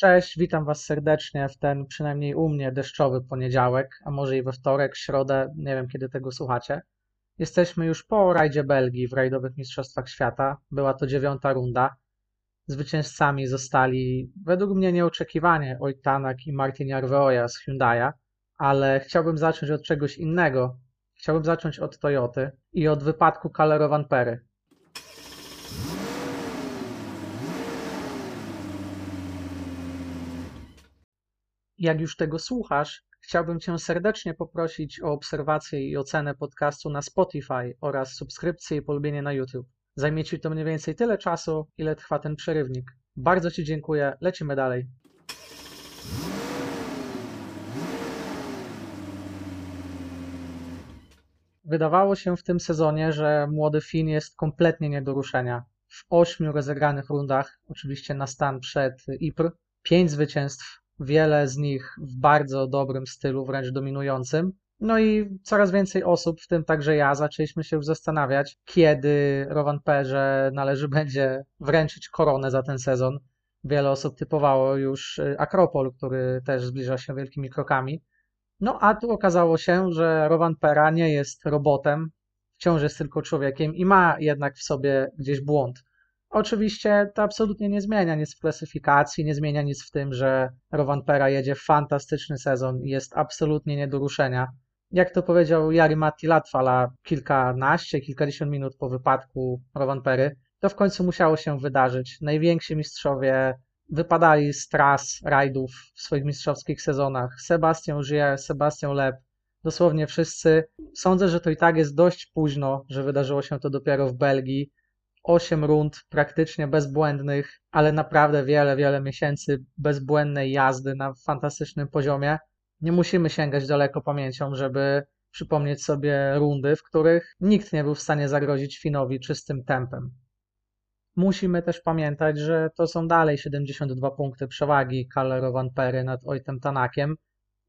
Cześć, witam Was serdecznie w ten przynajmniej u mnie deszczowy poniedziałek, a może i we wtorek, środę, nie wiem kiedy tego słuchacie. Jesteśmy już po rajdzie Belgii w rajdowych Mistrzostwach Świata. Była to dziewiąta runda. Zwycięzcami zostali według mnie nieoczekiwanie Ojtanak i Martin Jarveoja z Hyundai'a, ale chciałbym zacząć od czegoś innego. Chciałbym zacząć od Toyoty i od wypadku Calero Vanpery. Jak już tego słuchasz, chciałbym Cię serdecznie poprosić o obserwację i ocenę podcastu na Spotify oraz subskrypcję i polubienie na YouTube. Zajmie Ci to mniej więcej tyle czasu, ile trwa ten przerywnik. Bardzo Ci dziękuję, lecimy dalej. Wydawało się w tym sezonie, że młody Finn jest kompletnie nie do ruszenia. W ośmiu rozegranych rundach, oczywiście na stan przed IPR, pięć zwycięstw, wiele z nich w bardzo dobrym stylu, wręcz dominującym. No i coraz więcej osób, w tym także ja, zaczęliśmy się już zastanawiać, kiedy Rowan Perze należy będzie wręczyć koronę za ten sezon. Wiele osób typowało już y, Akropol, który też zbliża się wielkimi krokami. No a tu okazało się, że Rowan Pera nie jest robotem, wciąż jest tylko człowiekiem i ma jednak w sobie gdzieś błąd. Oczywiście to absolutnie nie zmienia nic w klasyfikacji, nie zmienia nic w tym, że Rowan Pera jedzie fantastyczny sezon i jest absolutnie nie do ruszenia. Jak to powiedział Jari Matti Latwala kilkanaście, kilkadziesiąt minut po wypadku Rowan Pery, to w końcu musiało się wydarzyć. Najwięksi mistrzowie wypadali z tras, rajdów w swoich mistrzowskich sezonach. Sebastian Żyje, Sebastian Leb, dosłownie wszyscy. Sądzę, że to i tak jest dość późno, że wydarzyło się to dopiero w Belgii. Osiem rund praktycznie bezbłędnych, ale naprawdę wiele, wiele miesięcy bezbłędnej jazdy na fantastycznym poziomie. Nie musimy sięgać daleko pamięcią, żeby przypomnieć sobie rundy, w których nikt nie był w stanie zagrozić Finowi czystym tempem. Musimy też pamiętać, że to są dalej 72 punkty przewagi Calero Van nad Ojtem Tanakiem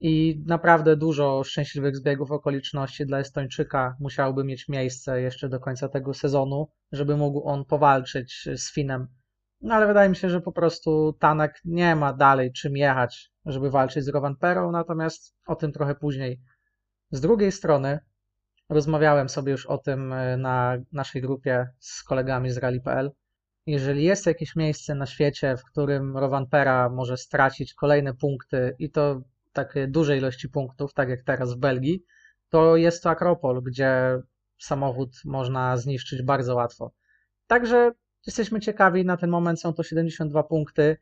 i naprawdę dużo szczęśliwych zbiegów okoliczności dla Estończyka musiałoby mieć miejsce jeszcze do końca tego sezonu, żeby mógł on powalczyć z Finem. No ale wydaje mi się, że po prostu Tanak nie ma dalej czym jechać, żeby walczyć z Rovanperą, natomiast o tym trochę później. Z drugiej strony rozmawiałem sobie już o tym e, na naszej grupie z kolegami z Rally.pl. Jeżeli jest jakieś miejsce na świecie, w którym Rovanpera może stracić kolejne punkty i to takie dużej ilości punktów, tak jak teraz w Belgii, to jest to Akropol, gdzie samochód można zniszczyć bardzo łatwo. Także jesteśmy ciekawi, na ten moment są to 72 punkty.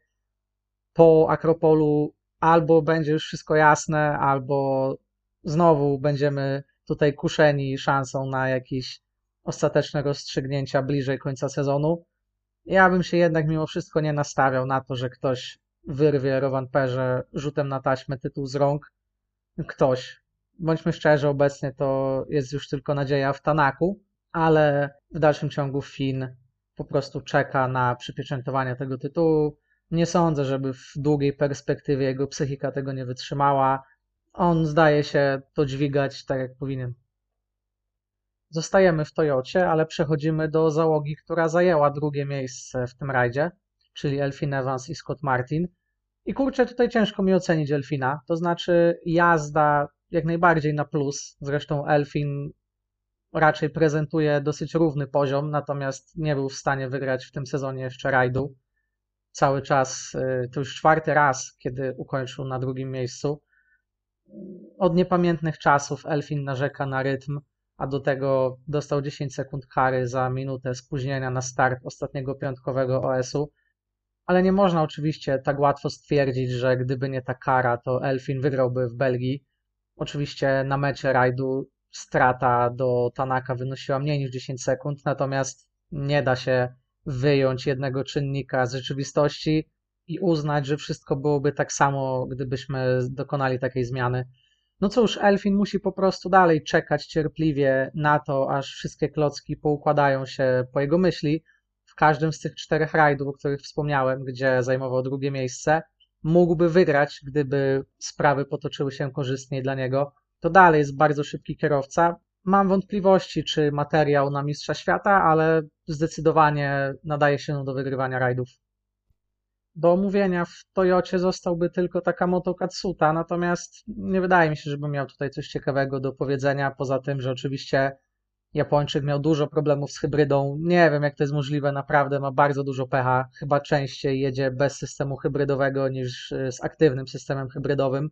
Po Akropolu albo będzie już wszystko jasne, albo znowu będziemy tutaj kuszeni szansą na jakieś ostateczne rozstrzygnięcia bliżej końca sezonu. Ja bym się jednak mimo wszystko nie nastawiał na to, że ktoś wyrwie Rovanperze rzutem na taśmę tytuł z rąk. Ktoś. Bądźmy szczerzy, obecnie to jest już tylko nadzieja w Tanaku, ale w dalszym ciągu Finn po prostu czeka na przypieczętowanie tego tytułu. Nie sądzę, żeby w długiej perspektywie jego psychika tego nie wytrzymała. On zdaje się to dźwigać tak jak powinien. Zostajemy w Toyocie, ale przechodzimy do załogi, która zajęła drugie miejsce w tym rajdzie, czyli Elfin Evans i Scott Martin. I kurczę, tutaj ciężko mi ocenić Elfina. To znaczy jazda jak najbardziej na plus. Zresztą Elfin raczej prezentuje dosyć równy poziom, natomiast nie był w stanie wygrać w tym sezonie jeszcze rajdu. Cały czas, y, to już czwarty raz, kiedy ukończył na drugim miejscu. Od niepamiętnych czasów Elfin narzeka na rytm, a do tego dostał 10 sekund kary za minutę spóźnienia na start ostatniego piątkowego OS-u. Ale nie można oczywiście tak łatwo stwierdzić, że gdyby nie ta kara, to Elfin wygrałby w Belgii. Oczywiście na mecie rajdu strata do Tanaka wynosiła mniej niż 10 sekund, natomiast nie da się wyjąć jednego czynnika z rzeczywistości i uznać, że wszystko byłoby tak samo, gdybyśmy dokonali takiej zmiany. No cóż, Elfin musi po prostu dalej czekać cierpliwie na to, aż wszystkie klocki poukładają się po jego myśli. Każdym z tych czterech rajdów, o których wspomniałem, gdzie zajmował drugie miejsce, mógłby wygrać, gdyby sprawy potoczyły się korzystniej dla niego. To dalej jest bardzo szybki kierowca. Mam wątpliwości, czy materiał na Mistrza Świata, ale zdecydowanie nadaje się do wygrywania rajdów. Do omówienia w Toyocie zostałby tylko Takamoto Katsuta, natomiast nie wydaje mi się, żeby miał tutaj coś ciekawego do powiedzenia, poza tym, że oczywiście Japończyk miał dużo problemów z hybrydą. Nie wiem, jak to jest możliwe, naprawdę ma bardzo dużo pecha. Chyba częściej jedzie bez systemu hybrydowego niż y, z aktywnym systemem hybrydowym.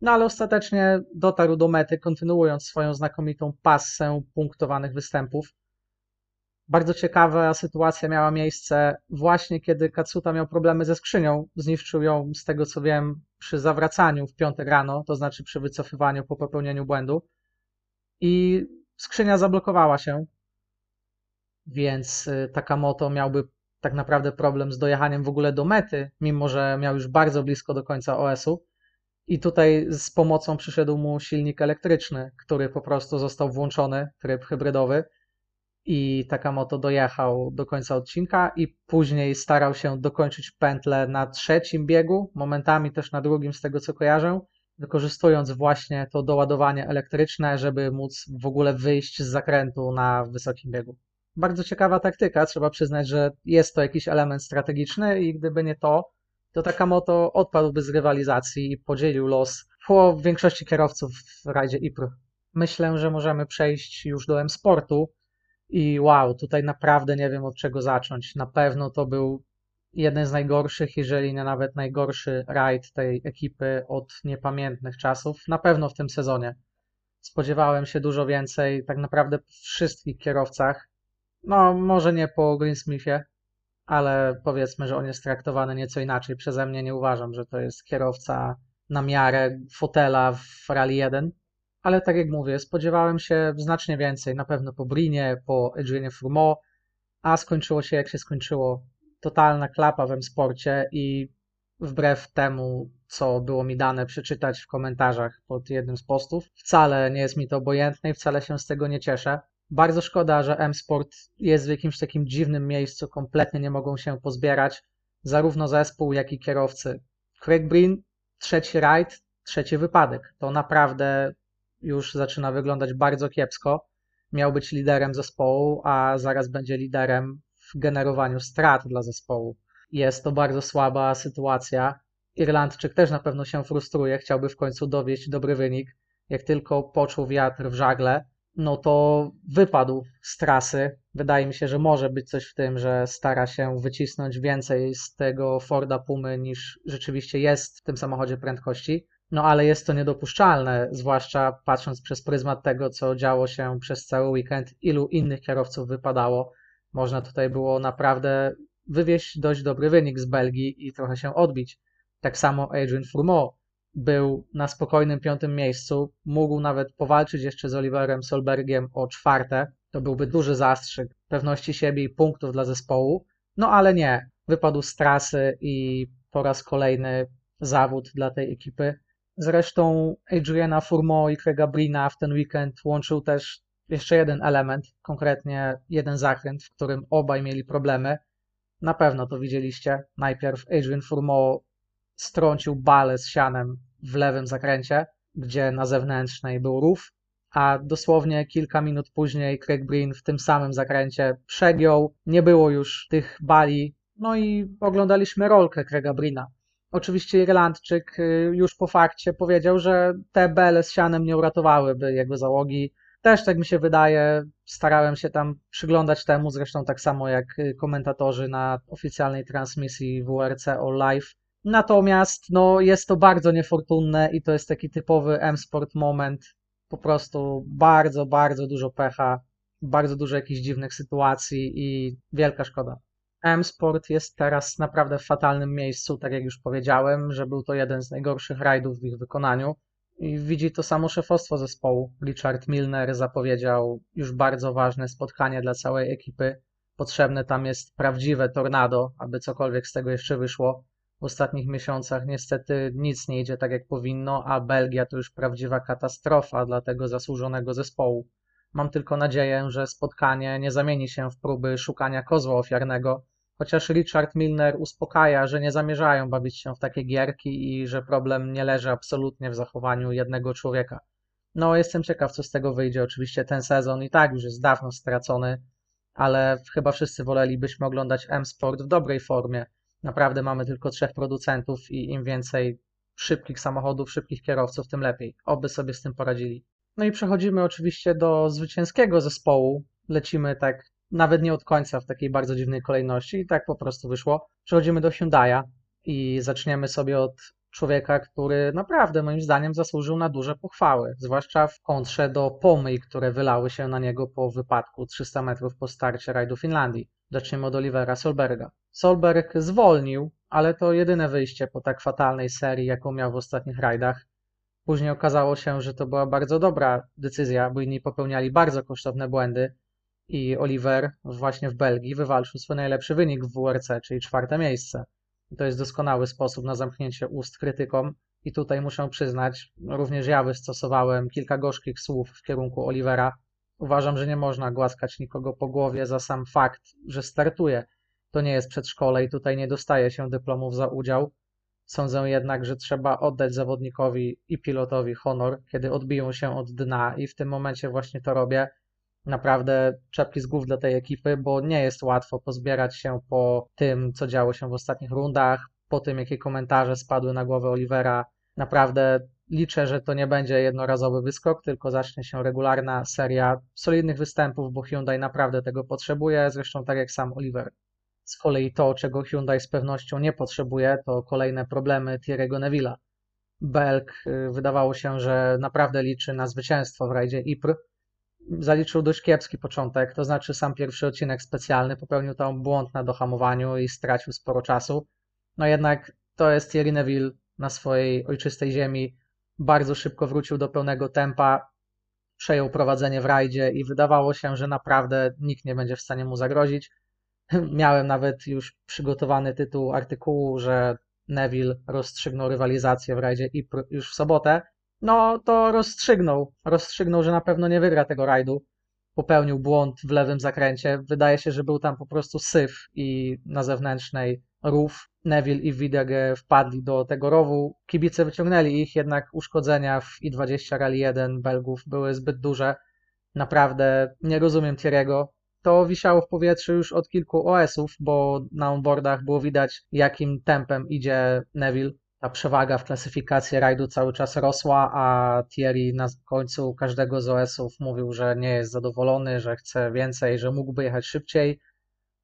No ale ostatecznie dotarł do mety, kontynuując swoją znakomitą passę punktowanych występów. Bardzo ciekawa sytuacja miała miejsce właśnie kiedy Katsuta miał problemy ze skrzynią. Zniszczył ją, z tego co wiem, przy zawracaniu w piątek rano, to znaczy przy wycofywaniu po popełnieniu błędu. I skrzynia zablokowała się, więc y, Takamoto miałby tak naprawdę problem z dojechaniem w ogóle do mety, mimo że miał już bardzo blisko do końca OS-u. I tutaj z pomocą przyszedł mu silnik elektryczny, który po prostu został włączony, tryb hybrydowy. I Takamoto dojechał do końca odcinka i później starał się dokończyć pętlę na trzecim biegu, momentami też na drugim, z tego co kojarzę wykorzystując właśnie to doładowanie elektryczne, żeby móc w ogóle wyjść z zakrętu na wysokim biegu. Bardzo ciekawa taktyka, trzeba przyznać, że jest to jakiś element strategiczny i gdyby nie to, to Takamoto odpadłby z rywalizacji i podzielił los po większości kierowców w rajdzie IPR. Myślę, że możemy przejść już do M-Sportu i wow, tutaj naprawdę nie wiem od czego zacząć. Na pewno to był jeden z najgorszych, jeżeli nie nawet najgorszy rajd tej ekipy od niepamiętnych czasów, na pewno w tym sezonie. Spodziewałem się dużo więcej, tak naprawdę po wszystkich kierowcach. No, może nie po Greensmithie, ale powiedzmy, że on jest traktowany nieco inaczej. Przeze mnie nie uważam, że to jest kierowca na miarę fotela w Rally 1. Ale tak jak mówię, spodziewałem się znacznie więcej, na pewno po Brinie, po Adrianie Fourmeau, a skończyło się jak się skończyło totalna klapa w sporcie i wbrew temu, co było mi dane przeczytać w komentarzach pod jednym z postów, wcale nie jest mi to obojętne i wcale się z tego nie cieszę. Bardzo szkoda, że M-Sport jest w jakimś takim dziwnym miejscu, kompletnie nie mogą się pozbierać, zarówno zespół, jak i kierowcy. Craig Breen, trzeci rajd, trzeci wypadek. To naprawdę już zaczyna wyglądać bardzo kiepsko. Miał być liderem zespołu, a zaraz będzie liderem w generowaniu strat dla zespołu. Jest to bardzo słaba sytuacja. Irlandczyk też na pewno się frustruje, chciałby w końcu dowieść dobry wynik. Jak tylko poczuł wiatr w żagle, no to wypadł z trasy. Wydaje mi się, że może być coś w tym, że stara się wycisnąć więcej z tego Forda Pumy niż rzeczywiście jest w tym samochodzie prędkości. No ale jest to niedopuszczalne, zwłaszcza patrząc przez pryzmat tego, co działo się przez cały weekend, ilu innych kierowców wypadało. Można tutaj było naprawdę wywieźć dość dobry wynik z Belgii i trochę się odbić. Tak samo Adrian Fourmeau był na spokojnym piątym miejscu, mógł nawet powalczyć jeszcze z Oliverem Solbergiem o czwarte. To byłby duży zastrzyk pewności siebie i punktów dla zespołu. No ale nie, wypadł z trasy i po raz kolejny zawód dla tej ekipy. Zresztą Adriana Fourmeau i Craiga Brina w ten weekend łączył też jeszcze jeden element, konkretnie jeden zakręt, w którym obaj mieli problemy. Na pewno to widzieliście. Najpierw Adrian Fourmeau strącił balę z sianem w lewym zakręcie, gdzie na zewnętrznej był rów, a dosłownie kilka minut później Craig Breen w tym samym zakręcie przegiął, nie było już tych bali, no i oglądaliśmy rolkę Craiga Breena. Oczywiście Irlandczyk y, już po fakcie powiedział, że te bele z sianem nie uratowałyby jego załogi, też tak mi się wydaje, starałem się tam przyglądać temu, zresztą tak samo jak y, komentatorzy na oficjalnej transmisji WRC All Live. Natomiast no, jest to bardzo niefortunne i to jest taki typowy M-Sport moment. Po prostu bardzo, bardzo dużo pecha, bardzo dużo jakichś dziwnych sytuacji i wielka szkoda. M-Sport jest teraz naprawdę w fatalnym miejscu, tak jak już powiedziałem, że był to jeden z najgorszych rajdów w ich wykonaniu. I widzi to samo szefostwo zespołu. Richard Milner zapowiedział już bardzo ważne spotkanie dla całej ekipy. Potrzebne tam jest prawdziwe tornado, aby cokolwiek z tego jeszcze wyszło. W ostatnich miesiącach niestety nic nie idzie tak jak powinno, a Belgia to już prawdziwa katastrofa dla tego zasłużonego zespołu. Mam tylko nadzieję, że spotkanie nie zamieni się w próby szukania kozła ofiarnego, Chociaż Richard Milner uspokaja, że nie zamierzają bawić się w takie gierki i że problem nie leży absolutnie w zachowaniu jednego człowieka. No, jestem ciekaw, co z tego wyjdzie. Oczywiście ten sezon i tak już jest dawno stracony, ale chyba wszyscy wolelibyśmy oglądać M-Sport w dobrej formie, Naprawdę mamy tylko trzech producentów i im więcej szybkich samochodów, szybkich kierowców, tym lepiej. Oby sobie z tym poradzili. No i przechodzimy oczywiście do zwycięskiego zespołu. Lecimy tak nawet nie od końca w takiej bardzo dziwnej kolejności i tak po prostu wyszło. Przechodzimy do Hyundai'a i zaczniemy sobie od człowieka, który naprawdę moim zdaniem zasłużył na duże pochwały, zwłaszcza w kontrze do pomyj, które wylały się na niego po wypadku 300 metrów po starcie rajdu Finlandii. Zaczniemy od Olivera Solberga. Solberg zwolnił, ale to jedyne wyjście po tak fatalnej serii, jaką miał w ostatnich rajdach. Później okazało się, że to była bardzo dobra decyzja, bo inni popełniali bardzo kosztowne błędy i Oliver właśnie w Belgii wywalczył swój najlepszy wynik w WRC, czyli czwarte miejsce. To jest doskonały sposób na zamknięcie ust krytykom i tutaj muszę przyznać, również ja wystosowałem kilka gorzkich słów w kierunku Olivera. Uważam, że nie można głaskać nikogo po głowie za sam fakt, że startuje. To nie jest przedszkole i tutaj nie dostaje się dyplomów za udział. Sądzę jednak, że trzeba oddać zawodnikowi i pilotowi honor, kiedy odbiją się od dna i w tym momencie właśnie to robię naprawdę czapki z głów dla tej ekipy, bo nie jest łatwo pozbierać się po tym, co działo się w ostatnich rundach, po tym, jakie komentarze spadły na głowę Olivera. Naprawdę liczę, że to nie będzie jednorazowy wyskok, tylko zacznie się regularna seria solidnych występów, bo Hyundai naprawdę tego potrzebuje, zresztą tak jak sam Oliver. Z kolei to, czego Hyundai z pewnością nie potrzebuje, to kolejne problemy Thierry'ego Neville'a. Belk y, wydawało się, że naprawdę liczy na zwycięstwo w rajdzie IPR, zaliczył dość kiepski początek, to znaczy sam pierwszy odcinek specjalny popełnił tam błąd na dohamowaniu i stracił sporo czasu. No jednak to jest Thierry Neville na swojej ojczystej ziemi. Bardzo szybko wrócił do pełnego tempa, przejął prowadzenie w rajdzie i wydawało się, że naprawdę nikt nie będzie w stanie mu zagrozić. Miałem nawet już przygotowany tytuł artykułu, że Neville rozstrzygnął rywalizację w rajdzie i już w sobotę, no to rozstrzygnął. Rozstrzygnął, że na pewno nie wygra tego rajdu. Popełnił błąd w lewym zakręcie. Wydaje się, że był tam po prostu syf i na zewnętrznej rów. Neville i Widege wpadli do tego rowu. Kibice wyciągnęli ich, jednak uszkodzenia w I-20 Rally 1 Belgów były zbyt duże. Naprawdę nie rozumiem Thierry'ego. To wisiało w powietrzu już od kilku OS-ów, bo na onboardach było widać, jakim tempem idzie Neville ta przewaga w klasyfikacji rajdu cały czas rosła, a Thierry na końcu każdego z OS-ów mówił, że nie jest zadowolony, że chce więcej, że mógłby jechać szybciej.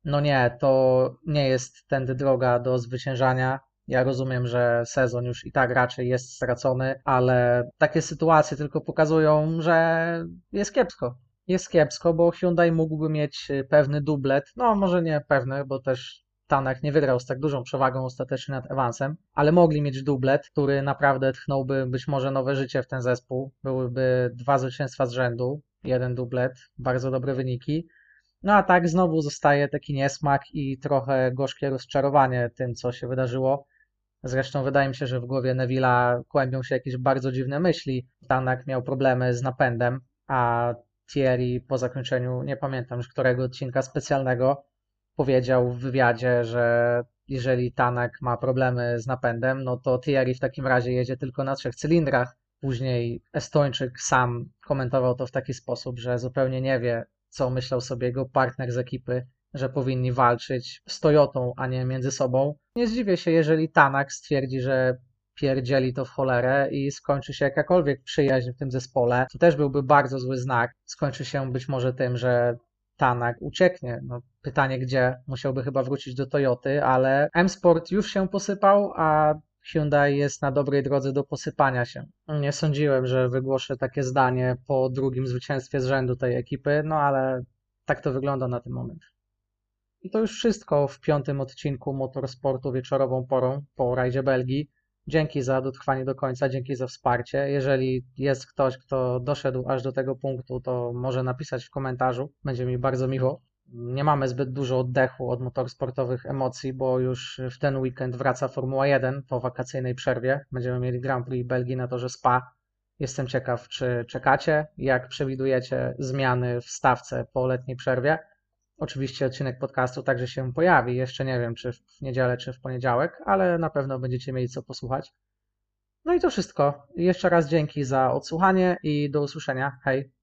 No nie, to nie jest tędy droga do zwyciężania. Ja rozumiem, że sezon już i tak raczej jest stracony, ale takie sytuacje tylko pokazują, że jest kiepsko. Jest kiepsko, bo Hyundai mógłby mieć pewny dublet. No, może nie pewny, bo też Tanak nie wygrał z tak dużą przewagą ostatecznie nad Evansem, ale mogli mieć dublet, który naprawdę tchnąłby być może nowe życie w ten zespół. Byłyby dwa zwycięstwa z rzędu, jeden dublet, bardzo dobre wyniki. No a tak znowu zostaje taki niesmak i trochę gorzkie rozczarowanie tym, co się wydarzyło. Zresztą wydaje mi się, że w głowie Neville'a kłębią się jakieś bardzo dziwne myśli. Tanak miał problemy z napędem, a Thierry po zakończeniu, nie pamiętam już którego odcinka specjalnego, powiedział w wywiadzie, że jeżeli Tanak ma problemy z napędem, no to Thierry w takim razie jedzie tylko na trzech cylindrach. Później Estończyk sam komentował to w taki sposób, że zupełnie nie wie, co myślał sobie jego partner z ekipy, że powinni walczyć z Toyotą, a nie między sobą. Nie zdziwię się, jeżeli Tanak stwierdzi, że pierdzieli to w cholerę i skończy się jakakolwiek przyjaźń w tym zespole. To też byłby bardzo zły znak. Skończy się być może tym, że Tanak ucieknie. No, pytanie gdzie? Musiałby chyba wrócić do Toyoty, ale M-Sport już się posypał, a Hyundai jest na dobrej drodze do posypania się. Nie sądziłem, że wygłoszę takie zdanie po drugim zwycięstwie z rzędu tej ekipy, no ale tak to wygląda na ten moment. I to już wszystko w piątym odcinku Motorsportu wieczorową porą po rajdzie Belgii. Dzięki za dotrwanie do końca, dzięki za wsparcie. Jeżeli jest ktoś, kto doszedł aż do tego punktu, to może napisać w komentarzu. Będzie mi bardzo miło. Nie mamy zbyt dużo oddechu od motorsportowych emocji, bo już w ten weekend wraca Formuła 1 po wakacyjnej przerwie. Będziemy mieli Grand Prix Belgii na torze Spa. Jestem ciekaw, czy czekacie, jak przewidujecie zmiany w stawce po letniej przerwie. Oczywiście odcinek podcastu także się pojawi. Jeszcze nie wiem, czy w niedzielę, czy w poniedziałek, ale na pewno będziecie mieli co posłuchać. No i to wszystko. Jeszcze raz dzięki za odsłuchanie i do usłyszenia. Hej!